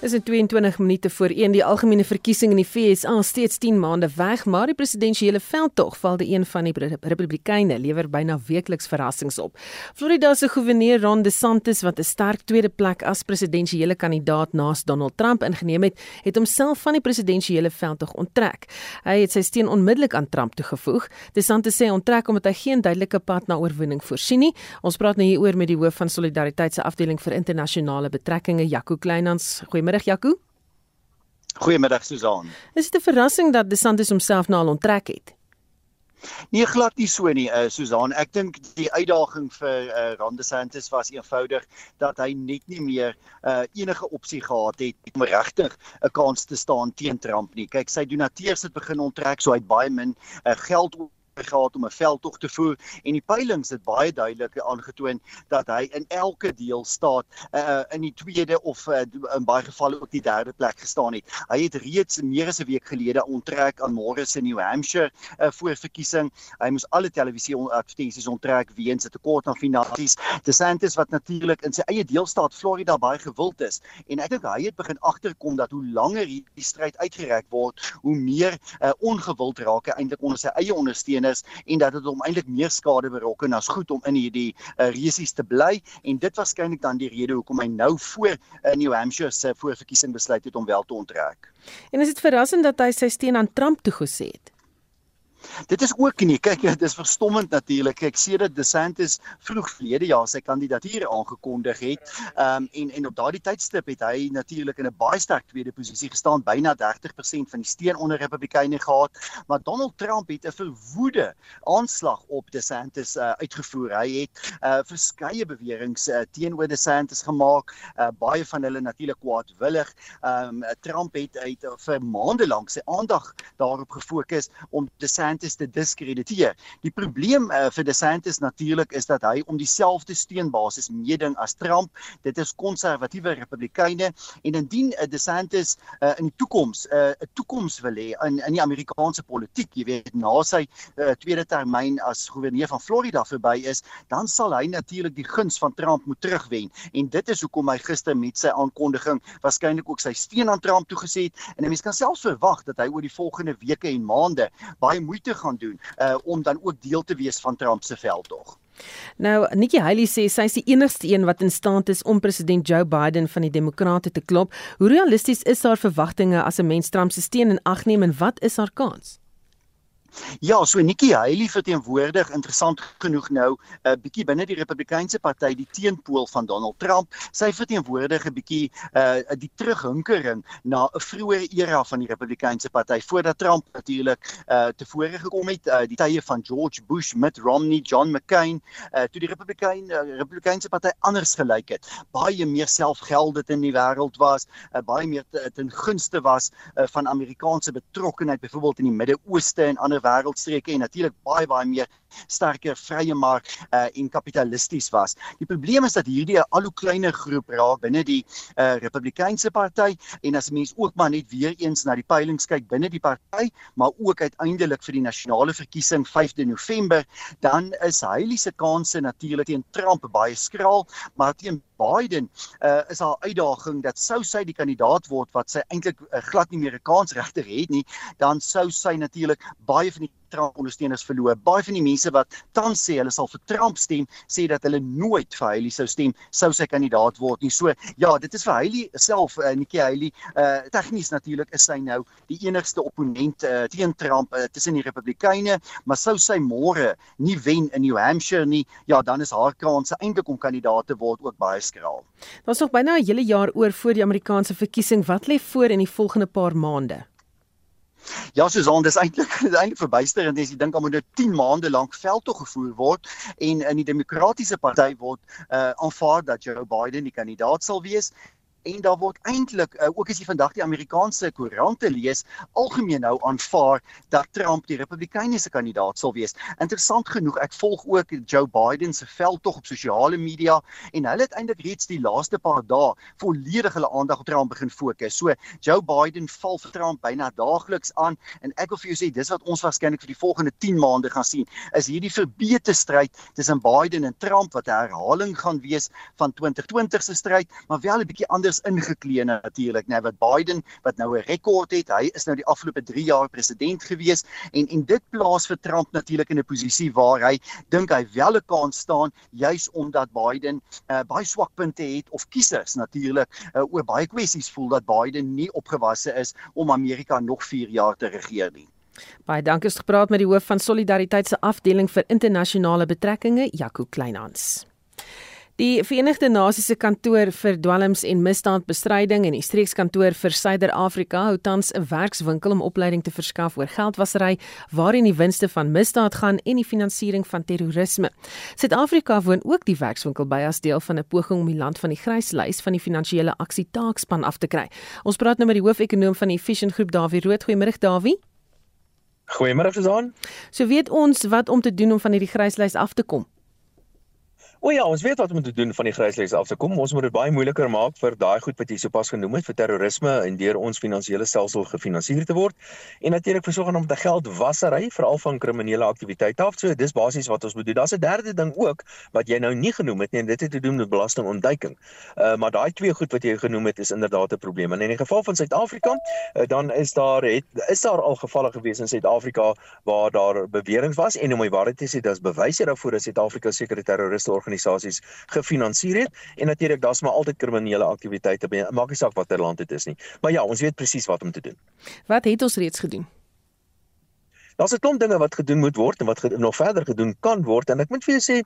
Is in 22 minute voor 1 die algemene verkiesing in die FSA steeds 10 maande weg, maar die presidensiële veldtog val die een van die Republikeine lewer byna weekliks verrassings op. Florida se goewerneur Ron DeSantis wat 'n sterk tweede plek as presidensiële kandidaat naas Donald Trump ingeneem het, het homself van die presidensiële veldtog onttrek. Hy het sy steun onmiddellik aan Trump toegevoeg. DeSantis sê onttrek omdat hy geen duidelike pad na oorwinning voorsien nie. Ons praat nou hieroor met die hoof van Solidariteit se afdeling vir internasionale betrekkinge, Jaco Kleinhans. Goeiemôre Goeiemiddag Jaco. Goeiemiddag Susan. Is dit 'n verrassing dat DeSantis homself nou al onttrek het? Nee, glad nie so nie, uh, Susan. Ek dink die uitdaging vir uh, Ron DeSantis was eenvoudig dat hy net nie meer uh, enige opsie gehad het om regtig 'n kans te staan teen Trump nie. Kyk, sy donateurs het begin onttrek, so hy het baie min uh, geld gehad om 'n veldtog te voer en die peilings het baie duidelik aangetoon dat hy in elke deel staat uh, in die tweede of uh, in baie gevalle ook die derde plek gestaan het. Hy het reeds meer as 'n week gelede onttrek aan Morris in New Hampshire uh, voor verkiesing. Hy moes alle televisie advertensies onttrek weens 'n tekort aan finansies. DeSantis wat natuurlik in sy eie deelstaat Florida baie gewild is en ek dink hy het begin agterkom dat hoe langer hierdie stryd uitgereik word, hoe meer uh, ongewild raak hy eintlik onder sy eie ondersteuners is en dat dit hom eintlik meer skade berokken as goed om in hierdie uh, resies te bly en dit waarskynlik dan die rede hoekom hy nou voor uh, New Hampshire se voorverkiesing besluit het om wel te onttrek. En is dit verrassend dat hy sy steun aan Trump toegesê het? Dit is ook nie, kyk, dit is verstommend natuurlik. Ek sien dat DeSantis vroeg verlede jaar sy kandidatuur aangekondig het. Ehm um, en en op daardie tydstip het hy natuurlik in 'n baie sterk tweede posisie gestaan, byna 30% van die steun onder Republikeine gehad, maar Donald Trump het 'n verwoede aanslag op DeSantis uh, uitgevoer. Hy het uh, verskeie beweringe uh, teenoor DeSantis gemaak, uh, baie van hulle natuurlik kwaadwillig. Ehm um, Trump het uit uh, vir maande lank sy aandag daarop gefokus om DeSantis DeSantis te diskrediteer. Die probleem uh, vir DeSantis natuurlik is dat hy om dieselfde steunbasis meeding as Trump. Dit is konservatiewe Republikeine en indien uh, DeSantis uh, in die toekoms 'n uh, toekoms wil hê in in die Amerikaanse politiek, jy weet, na sy uh, tweede termyn as goewerneur van Florida verby is, dan sal hy natuurlik die guns van Trump moet terugwen. En dit is hoekom hy gister met sy aankondiging waarskynlik ook sy steun aan Trump toegesê het en 'n mens kan selfs verwag dat hy oor die volgende weke en maande baie moeite moeite gaan doen uh om dan ook deel te wees van Trump se veldtog. Nou, Nikki Haley sê sy is die enigste een wat in staat is om president Joe Biden van die Demokrate te klop. Hoe realisties is haar verwagtinge as 'n mens Trump se steun in ag neem en wat is haar kans? Ja, so Nikki Haley verteenwoordig interessant genoeg nou 'n uh, bietjie binne die Republikeinse party die teenpool van Donald Trump. Sy verteenwoordig 'n bietjie uh die terughinkering na 'n vroeë era van die Republikeinse party voordat Trump natuurlik uh tevore gekom het, uh die tye van George Bush, Mitt Romney, John McCain, uh toe die Republikein uh, Republikeinse party anders gelyk het. Baie meer selfgeldend in die wêreld was, uh, baie meer ten gunste was uh, van Amerikaanse betrokkenheid byvoorbeeld in die Midde-Ooste en ander wêreldstreke en natuurlik baie baie meer sterker vrye mark uh, en kapitalisties was. Die probleem is dat hierdie 'n al hoe kleiner groep raak binne die uh, Republikeinse party en as mense ook maar net weer eens na die peilings kyk binne die party, maar ook uiteindelik vir die nasionale verkiesing 5de November, dan is Haley se kansse natuurlik teen Trump baie skraal, maar teen Biden uh, is haar uitdaging dat sou sy die kandidaat word wat sy eintlik uh, glad nie meer 'n kans regter het nie, dan sou sy natuurlik baie van die Trump ondersteuners verloor. Baie van die mense wat tans sê hulle sal vir Trump stem, sê dat hulle nooit vir Haley sou stem sou sy kandidaat word nie. So ja, dit is vir Haley self uh, Nikki Haley uh tegnies natuurlik is sy nou die enigste opponent uh, teen Trump uh, tussen die Republikeine, maar sou sy môre nie wen in New Hampshire nie, ja, dan is haar kans eintlik om kandidaat te word ook baie skraal. Daar's nog byna 'n hele jaar oor voor die Amerikaanse verkiesing. Wat lê voor in die volgende paar maande? Ja, Susan, dis eintlik eintlik verbuisterend as jy dink om nou 10 maande lank veldtog gevoer word en in die Demokratiese Party word uh aanvaar dat Joe Biden die kandidaat sal wees en daar word eintlik uh, ook as jy vandag die Amerikaanse koerante lees algemeen nou aanvaar dat Trump die Republikeinse kandidaat sal wees. Interessant genoeg, ek volg ook Joe Biden se veldtog op sosiale media en hulle het eintlik reeds die laaste paar dae volledig hulle aandag op Trump begin fokus. So Joe Biden val vir Trump byna daagliks aan en ek wil vir jou sê dis wat ons waarskynlik vir die volgende 10 maande gaan sien. Is hierdie verbeete stryd tussen Biden en Trump wat 'n herhaling gaan wees van 2020 se stryd, maar wel 'n bietjie anders is ingeklee natuurlik, net wat Biden wat nou 'n rekord het. Hy is nou die afgelope 3 jaar president gewees en en dit plaas vir Trump natuurlik in 'n posisie waar hy dink hy wel 'n kans staan juis omdat Biden uh, baie swakpunte het of kiesers natuurlik uh, oor baie kwessies voel dat Biden nie opgewasse is om Amerika nog 4 jaar te regeer nie. Baie dankie het gepraat met die hoof van Solidariteit se afdeling vir internasionale betrekkinge, Jaco Kleinhans. Die Verenigde Nasies se kantoor vir dwelms en misdaadbestryding en die streekskantoor vir Suider-Afrika hou tans 'n werkswinkel om opleiding te verskaf oor geldwasery, waarin die winste van misdaad gaan en die finansiering van terrorisme. Suid-Afrika woon ook die werkswinkel by as deel van 'n poging om die land van die gryslys van die finansiële aksietaakspan af te kry. Ons praat nou met die hoofekonoom van die Efficient Groep, Dawie Rood. Goeiemôre Dawie. Goeiemôre Susan. So weet ons wat om te doen om van hierdie gryslys af te kom. O ja, ons weet wat om te doen van die gryslys af te kom. Ons moet dit baie moeiliker maak vir daai goed wat jy sopas genoem het vir terrorisme en deur ons finansiële stelsel gefinansier te word. En natuurlik vir sogenaamde geldwasery, veral van kriminele aktiwiteite af. So dis basies wat ons moet doen. Daar's 'n derde ding ook wat jy nou nie genoem het nie en dit het te doen met belastingontduiking. Uh maar daai twee goed wat jy genoem het is inderdaad 'n probleem. En in die geval van Suid-Afrika, uh, dan is daar het is daar al gevalle gewees in Suid-Afrika waar daar beweringe was en om my waarheid te sê, dis bewyse daarvoor dat Suid-Afrika sekere terroriste organisasies gefinansier het en natuurlik daar's maar altyd kriminele aktiwiteite by maak nie saak watter land dit is nie. Maar ja, ons weet presies wat om te doen. Wat het ons reeds gedoen? Daar's 'n klomp dinge wat gedoen moet word en wat nog verder gedoen kan word en ek moet vir jou sê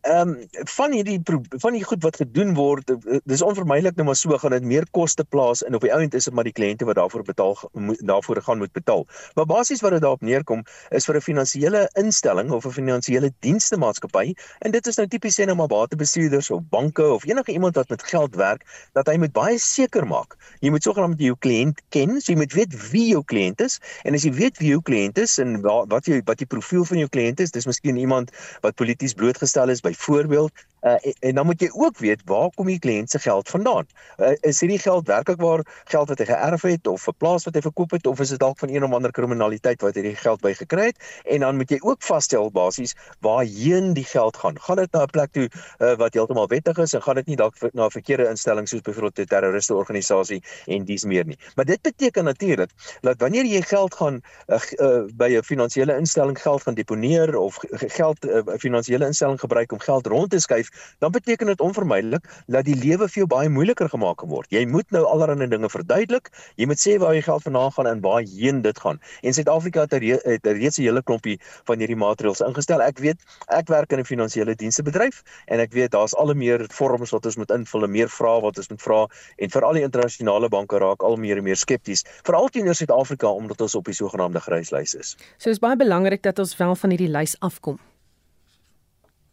Ehm um, van hierdie van die goed wat gedoen word, eh, dis onvermydelik nou maar so gaan dit meer koste plaas en op die ount is dit maar die kliënte wat daarvoor betaal moet daarvoor gaan moet betaal. Maar basies wat dit daarop neerkom is vir 'n finansiële instelling of 'n finansiële dienste maatskappy en dit is nou tipies sê nou maar batebestuurders of banke of enige iemand wat met geld werk dat hy moet baie seker maak. Jy moet sogenaamd jou kliënt ken, so jy moet weet wie jou kliënt is en as jy weet wie jou kliënt is en wat jy wat die profiel van jou kliënt is, dis miskien iemand wat polities blootgestel is byvoorbeeld uh, en, en dan moet jy ook weet waar kom die kliënt se geld vandaan? Uh, is hierdie geld werklik waar geld wat hy geërf het of 'n plaas wat hy verkoop het of is dit dalk van een of ander kriminaliteit wat hy die geld by gekry het? En dan moet jy ook vasstel basies waarheen die geld gaan. Gaan dit na 'n plek toe uh, wat heeltemal wettig is en gaan dit nie dalk na 'n verkeerde instelling soos byvoorbeeld 'n terroriste organisasie en dis meer nie. Maar dit beteken natuurlik dat wanneer jy geld gaan uh, uh, by 'n finansiële instelling geld gaan deponeer of geld 'n uh, finansiële instelling gebruik om geld rond te skuif, dan beteken dit onvermydelik dat die lewe vir jou baie moeiliker gemaak word. Jy moet nou allerlei dinge verduidelik. Jy moet sê waar jy geld vandaan gaan en waarheen dit gaan. En Suid-Afrika het, het reeds 'n hele klompie van hierdie maatreëls ingestel. Ek weet, ek werk in 'n finansiële diensbedryf en ek weet daar's al meer vorms wat ons moet invul en meer vrae wat ons moet vra en veral die internasionale banke raak al meer en meer skepties, veral teenoor Suid-Afrika omdat ons op die sogenaamde gryslys is. So is baie belangrik dat ons wel van hierdie lys afkom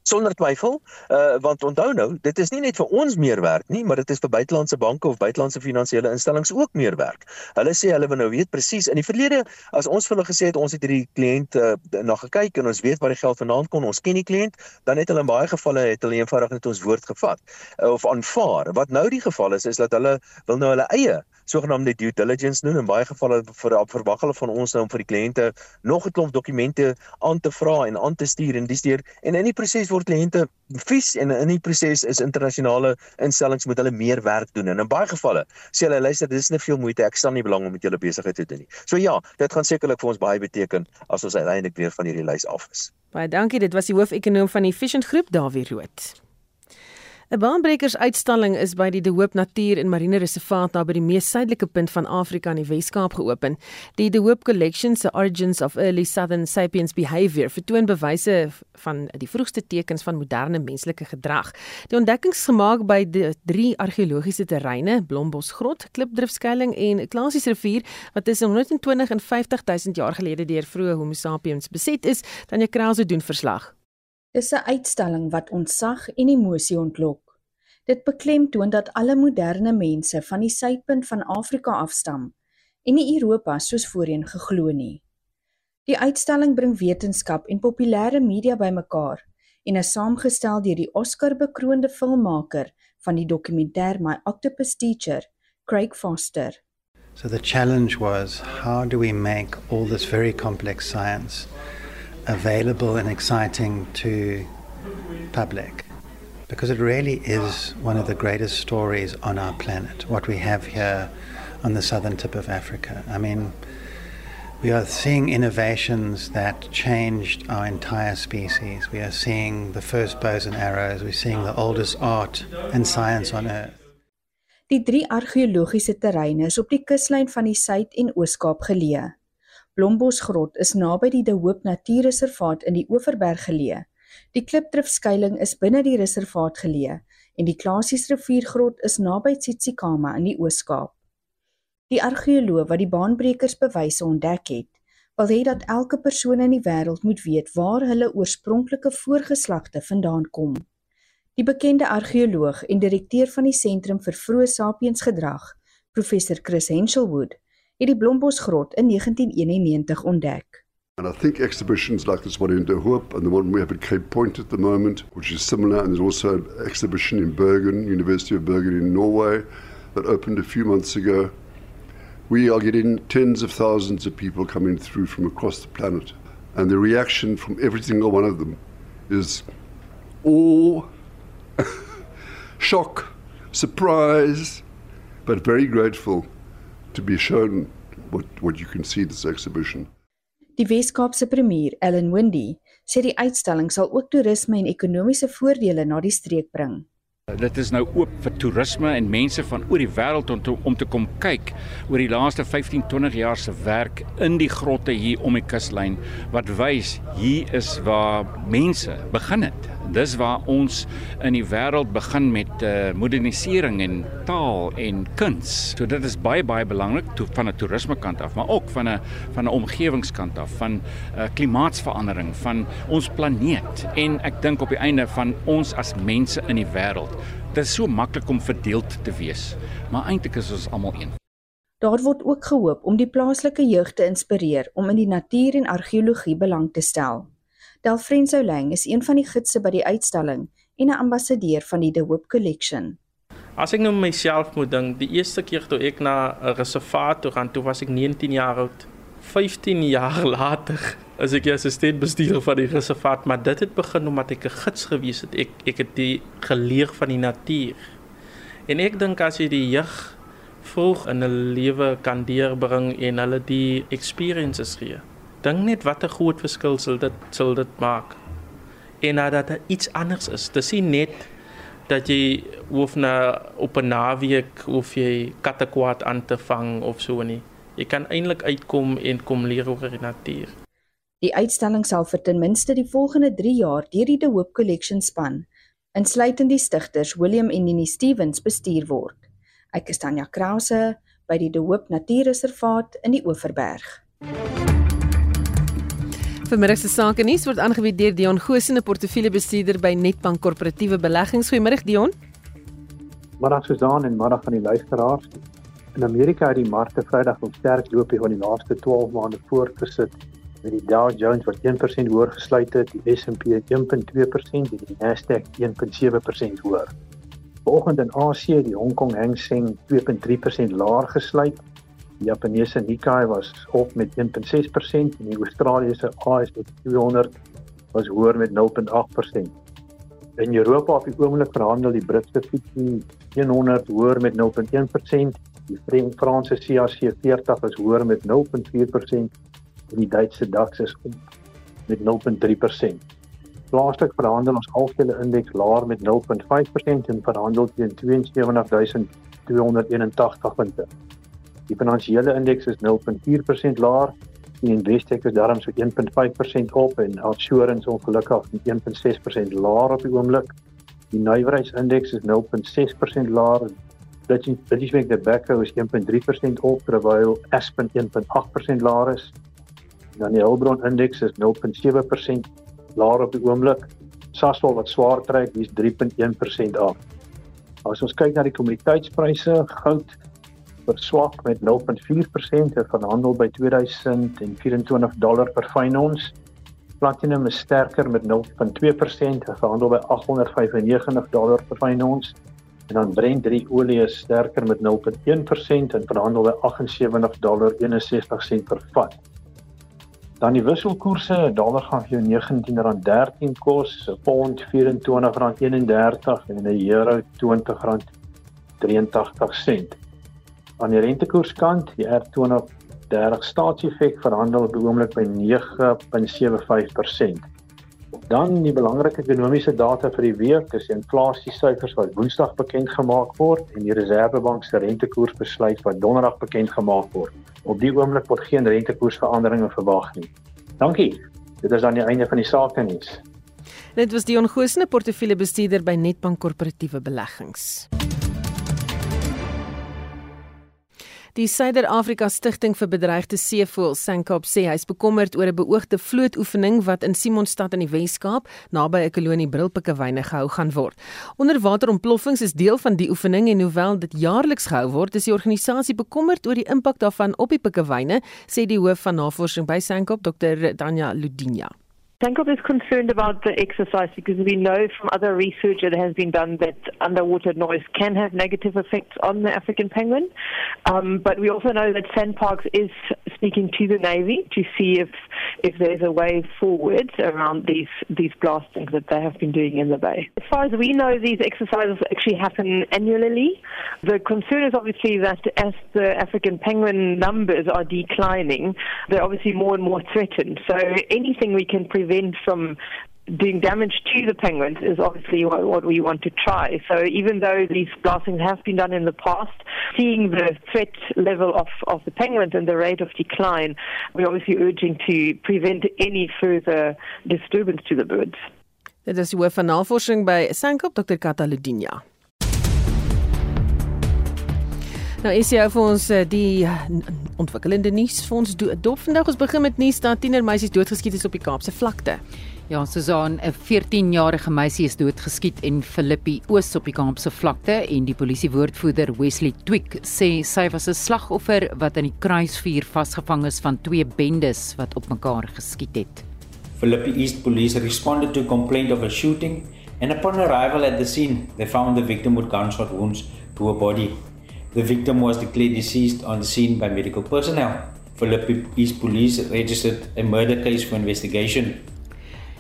sonder twyfel uh want onthou nou dit is nie net vir ons meer werk nie maar dit is vir buitelandse banke of buitelandse finansiële instellings ook meer werk. Hulle sê hulle wil nou weet presies in die verlede as ons vir hulle gesê het ons het hierdie kliënt uh, na gekyk en ons weet waar die geld vandaan kom ons ken die kliënt dan het hulle in baie gevalle het hulle eenvoudig net ons woord gevat uh, of aanvaar. Wat nou die geval is is dat hulle wil nou hulle eie sogenaamde due diligence doen in baie gevalle vir verwag hulle van ons nou om vir die kliënte nog 'n klomp dokumente aan te vra en aan te stuur en dis deur en in die proses word kliënte vies en in die proses is internasionale instellings moet hulle meer werk doen en in baie gevalle sê hulle luister dis net veel moeite ek staan nie belang om met julle besigheid te doen nie. So ja, dit gaan sekerlik vir ons baie beteken as ons uiteindelik weer van hierdie lys af is. Baie dankie, dit was die hoofekonoom van die Efficient Groep, Dawie Rood. 'n Baanbrekers uitstalling is by die De Hoop Natuur en Marine Reservaat naby die mees suidelike punt van Afrika in die Wes-Kaap geopen. Die De Hoop Collection se Origins of Early Southern Sapiens Behavior vertoon bewyse van die vroegste tekens van moderne menslike gedrag. Die ontdekkings gemaak by die drie argeologiese terreine, Blombosgrot, Klipdrifskuiling en Klasiesrivier wat tussen 120 en 50 000 jaar gelede deur vroeë Homo sapiens beset is, dan jy krause doen verslag. Dis 'n uitstalling wat ontsag en emosie ontlok. Dit beklemtoon dat alle moderne mense van die suidpunt van Afrika afstam en nie Europa soos voorheen geglo nie. Die uitstalling bring wetenskap en populêre media bymekaar en is saamgestel deur die Oscar-bekroonde filmmaker van die dokumentêr My Octopus Teacher, Craig Foster. So the challenge was how do we make all this very complex science available and exciting to public. Because it really is one of the greatest stories on our planet what we have here on the southern tip of Africa. I mean we are seeing innovations that changed our entire species. We are seeing the first bows and arrows. We're seeing the oldest art and science on earth. Die drie argeologiese terreine is op die kuslyn van die Suid- en Oos-Kaap geleë. Blombosgrot is naby die De Hoop Natuurreservaat in die Oeverberg geleë. Die Klipdrif skuilings is binne die reservaat geleë en die Klasies riviergrot is naby Tsitsikamma in die Oos-Kaap. Die argeoloog wat die baanbrekers bewyse ontdek het, wil hê dat elke persoon in die wêreld moet weet waar hulle oorspronklike voorgeslagte vandaan kom. Die bekende argeoloog en direkteur van die Sentrum vir Vroeë Sapiens Gedrag, professor Chris Henshelwood, het die Blombosgrot in 1991 ontdek. And I think exhibitions like this one in De Hoop and the one we have at Cape Point at the moment, which is similar, and there's also an exhibition in Bergen, University of Bergen in Norway, that opened a few months ago. We are getting tens of thousands of people coming through from across the planet, and the reaction from every single one of them is awe, shock, surprise, but very grateful to be shown what, what you can see this exhibition. Die Wes-Kaapse premier, Ellen Wendy, sê die uitstalling sal ook toerisme en ekonomiese voordele na die streek bring. Dit is nou oop vir toerisme en mense van oor die wêreld om te, om te kom kyk oor die laaste 15-20 jaar se werk in die grotte hier om die kuslyn wat wys hier is waar mense begin het dis waar ons in die wêreld begin met uh, modernisering en taal en kuns. So dit is baie baie belangrik to, van 'n toerisme kant af, maar ook van 'n van 'n omgewingskant af, van uh, klimaatsverandering, van ons planeet en ek dink op die einde van ons as mense in die wêreld. Dit is so maklik om verdeeld te wees, maar eintlik is ons almal een. Daar word ook gehoop om die plaaslike jeug te inspireer om in die natuur en argeologie belang te stel. Delfrenzo Lang is een van die gidse by die uitstalling en 'n ambassadeur van die The Hope Collection. As ek nou myself moet dink, die eerste keer toe ek na 'n reservaat toe gaan, toe was ek 19 jaar oud. 15 jaar later as ek assistent bestuurder van die reservaat, maar dit het begin omdat ek 'n gids gewees het. Ek ek het die geleer van die natuur. En ek dink as jy die jeug vroeg in 'n lewe kan deurbring en hulle die experiences gee, dink net wat 'n groot verskil sal dit sal dit maak. En dat dit iets anders is. Dit sien net dat jy hoef na op 'n naweek of jy kattekwaad aan te vang of so nie. Jy kan eintlik uitkom en kom leer oor die natuur. Die uitstalling sal vir ten minste die volgende 3 jaar deur die The Hope Collection span, insluitend die stigters William en Nini Stevens bestuur word. Ek is Tanya Krause by die The Hope Natuurreservaat in die Oeverberg. Vanmiddag se sake nuus word aangebied deur Dion Gosene, portefeuljebestuurder by Netbank Korporatiewe Beleggings. Goeiemôre Dion. Middag Susan en middag aan die luisteraars. In Amerika het die markte Vrydag op sterk loop hier van die laaste 12 maande voortgesit met die Dow Jones wat 1% hoër gesluit het, die S&P 1.2% en die Nasdaq 1.7% hoër. Vanoggend in Asië, die Hong Kong Hang Seng 2.3% laer gesluit Die Japaneese Nikkei was op met 1.6% en die Australiese ASX 200 was hoër met 0.8%. In Europa op die oomblik verhandel die Britse FTSE 100 hoër met 0.1%, die Franse CAC 40 is hoër met 0.4% en die Duitse DAX is op met 0.3%. Plaaslik verhandel ons algehele indeks laer met 0.5% en verhandel teen 72281 punte. Die finansiële indeks is 0.4% laer. Die Investec is daarom so 1.5% op en Outsurance ongelukkig met 1.6% laer op die oomblik. Die nywerheidsindeks is 0.6% laer. Dit is dit is met die Tobacco is 1.3% op terwyl Aspen 1.8% laer is. Dan die Hulbron indeks is 0.7% laer op die oomblik. Sasol wat swaar trek, dis 3.1% af. As ons kyk na die kommoditeitspryse, goud verswak met 0.4% en verhandel by 2024 dollar per fyn ons. Platinum is sterker met 0.2% en verhandel by 895 dollar per fyn ons. En dan Brent 3 olie is sterker met 0.1% en verhandel by 78 dollar 61 sent per vat. Dan die wisselkoerse, dollar gaan vir jou R19.13 kos, 'n pond R24.31 en 'n euro R20.83 aan die rentekoerskant, die R20 30 staatseffek verhandel op die oomblik by 9.75%. Dan die belangrike ekonomiese data vir die week is die inflasiesyfers wat Woensdag bekend gemaak word en die Reserwebank se rentekoersbesluit wat Donderdag bekend gemaak word. Op die oomblik word geen rentekoersveranderinge verwag nie. Dankie. Dit is aan die einde van die sake nuus. Dit was Dion Goosne, portefeuljebestuurder by Netbank Korporatiewe Beleggings. Die Suider-Afrika Stichting vir Bedreigde Seevoëls, SANCOP, sê hy is bekommerd oor 'n beoogde vlootoefening wat in Simonstad in die Wes-Kaap, naby 'n kolonie brilpikkewyne gehou gaan word. Onderwaterontploffings is deel van die oefening en hoewel dit jaarliks gehou word, is die organisasie bekommerd oor die impak daarvan op die pikkewyne, sê die hoof van navorsing by SANCOP, Dr. Danya Ludinya. Sankop is concerned about the exercise because we know from other research that has been done that underwater noise can have negative effects on the African penguin. Um, but we also know that Sandparks is speaking to the Navy to see if if there's a way forward around these these blastings that they have been doing in the bay. As far as we know, these exercises actually happen annually. The concern is obviously that as the African penguin numbers are declining, they're obviously more and more threatened. So anything we can prevent prevent from doing damage to the penguins is obviously what, what, we want to try. So even though these blastings have been done in the past, seeing the threat level of, of the penguins and the rate of decline, we're obviously urging to prevent any further disturbance to the birds. Dit is hoof van navorsing by Sankop Dr. Cataludinia. Nou is jy vir ons eh, die ontwikkelende nuus vir ons dop vandag ons begin met nuus dat tiener meisies doodgeskiet is op die Kaapse vlakte. Ja, Susan, 'n 14-jarige meisie is doodgeskiet in Philippi Oos op die Kaapse vlakte en die polisiewoordvoerder Wesley Twick sê sy was 'n slagoffer wat in die kruisvuur vasgevang is van twee bendes wat op mekaar geskiet het. Philippi East Police responded to a complaint of a shooting and upon arrival at the scene, they found the victim with gunshot wounds to her body. The victim was declared deceased on scene by medical personnel. Philippi East Police registered a murder case for investigation.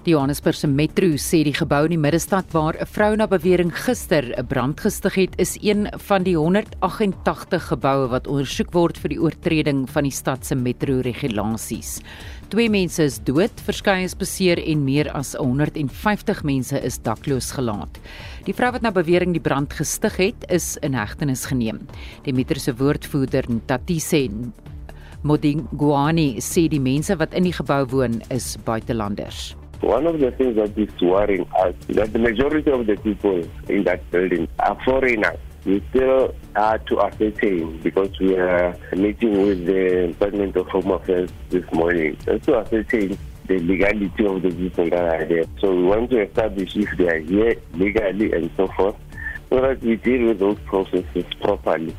Die Johannesburgse Metro sê die gebou in die middestad waar 'n vrou na bewering gister 'n brand gestig het, is een van die 188 geboue wat ondersoek word vir die oortreding van die stad se metro-regulasies. Twee mense is dood, verskeie is beseer en meer as 150 mense is dakloos gelaat. Die vrou wat na bewering die brand gestig het, is in hegtenis geneem. Die metro se woordvoerder, Tatise Modingwani, sê die mense wat in die gebou woon is buitelanders. One of the things that is worrying us is that the majority of the people in that building are foreigners. we still are to ascertain because we are meeting with the Department of Home Affairs this morning just to ascertain the legality of the people that are there. So we want to establish if they are here legally and so forth so that we deal with those processes properly.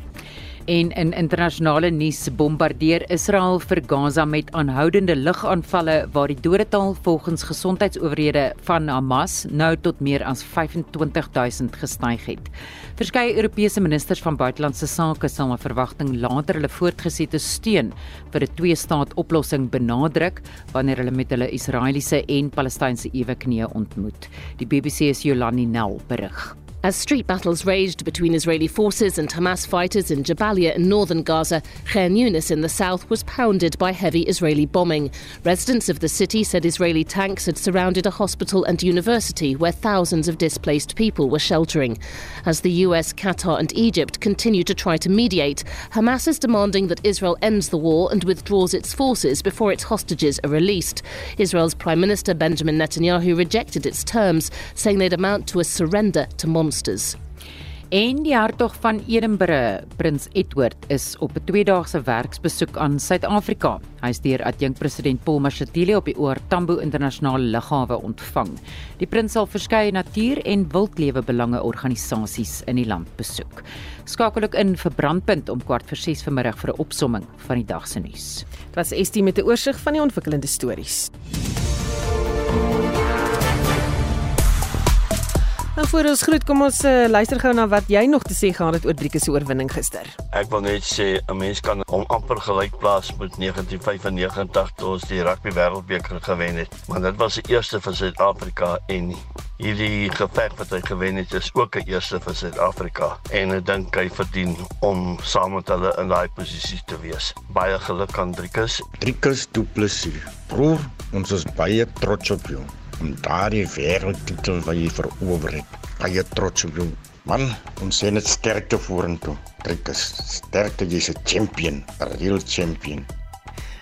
En in internasionale nuus bombardeer Israel vir Gaza met aanhoudende lugaanvalle waar die dodetal volgens gesondheidsowerhede van Hamas nou tot meer as 25000 gestyg het. Verskeie Europese ministers van buitelandse sake sal 'n verwagting later hulle voortgesette steun vir 'n twee-staat oplossing benadruk wanneer hulle met hulle Israeliese en Palestynse eweknieë ontmoet. Die BBC se Jolani Nel berig. As street battles raged between Israeli forces and Hamas fighters in Jabalia in northern Gaza, Khan Yunis in the south was pounded by heavy Israeli bombing. Residents of the city said Israeli tanks had surrounded a hospital and university where thousands of displaced people were sheltering. As the US, Qatar, and Egypt continue to try to mediate, Hamas is demanding that Israel ends the war and withdraws its forces before its hostages are released. Israel's Prime Minister Benjamin Netanyahu rejected its terms, saying they'd amount to a surrender to monsters. Monsters. En die hertog van Edinburgh, Prins Edward, is op 'n tweedaagse werksbesoek aan Suid-Afrika. Hy is deur adjunkpresident Paul Mashatile op die OR Tambo Internasionale Lughawe ontvang. Die prins sal verskeie natuur- en wildlewe belange organisasies in die land besoek. Skakel ook in vir Brandpunt om kwart vir 6 vanmiddag vir 'n opsomming van die dag se nuus. Dit was Estie met 'n oorsig van die ontwikkelende stories. Nou voor ons groet, kom ons uh, luister gou na wat jy nog te sê gehad het oor Drieke se oorwinning gister. Ek wil net sê 'n mens kan hom amper gelyk plaas met 1995 toe ons die rugby wêreldbeker gewen het, want dit was die eerste vir Suid-Afrika en hierdie geveg wat hy gewen het is ook 'n eerste vir Suid-Afrika en ek dink hy verdien om saam met hulle in daai posisie te wees. Baie geluk aan Driekus. Driekus Du Plessis. Broer, ons is baie trots op jou om daardie wêreldtitel wat jy verower het. Baie trots op jou. Man, ons sien dit sterkte vorentoe. Kyk, sterkte jy's 'n champion, 'n real champion.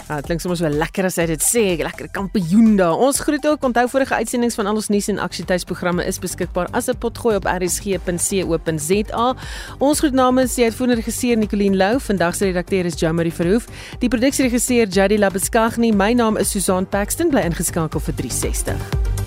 Ja, dit klink soms wel lekker as hy dit sê, lekker kampioen daar. Ons groet ook. Onthou vorige uitsendings van al ons nuus en aksietuisprogramme is beskikbaar as 'n potgooi op rsg.co.za. Ons groet namens die uitvoerende regisseur Nicoline Lou, vandag se redakteur is Jamie Verhoef, die produksieregisseur Jady Labeskagni. My naam is Susan Paxton, bly ingeskakel vir 360.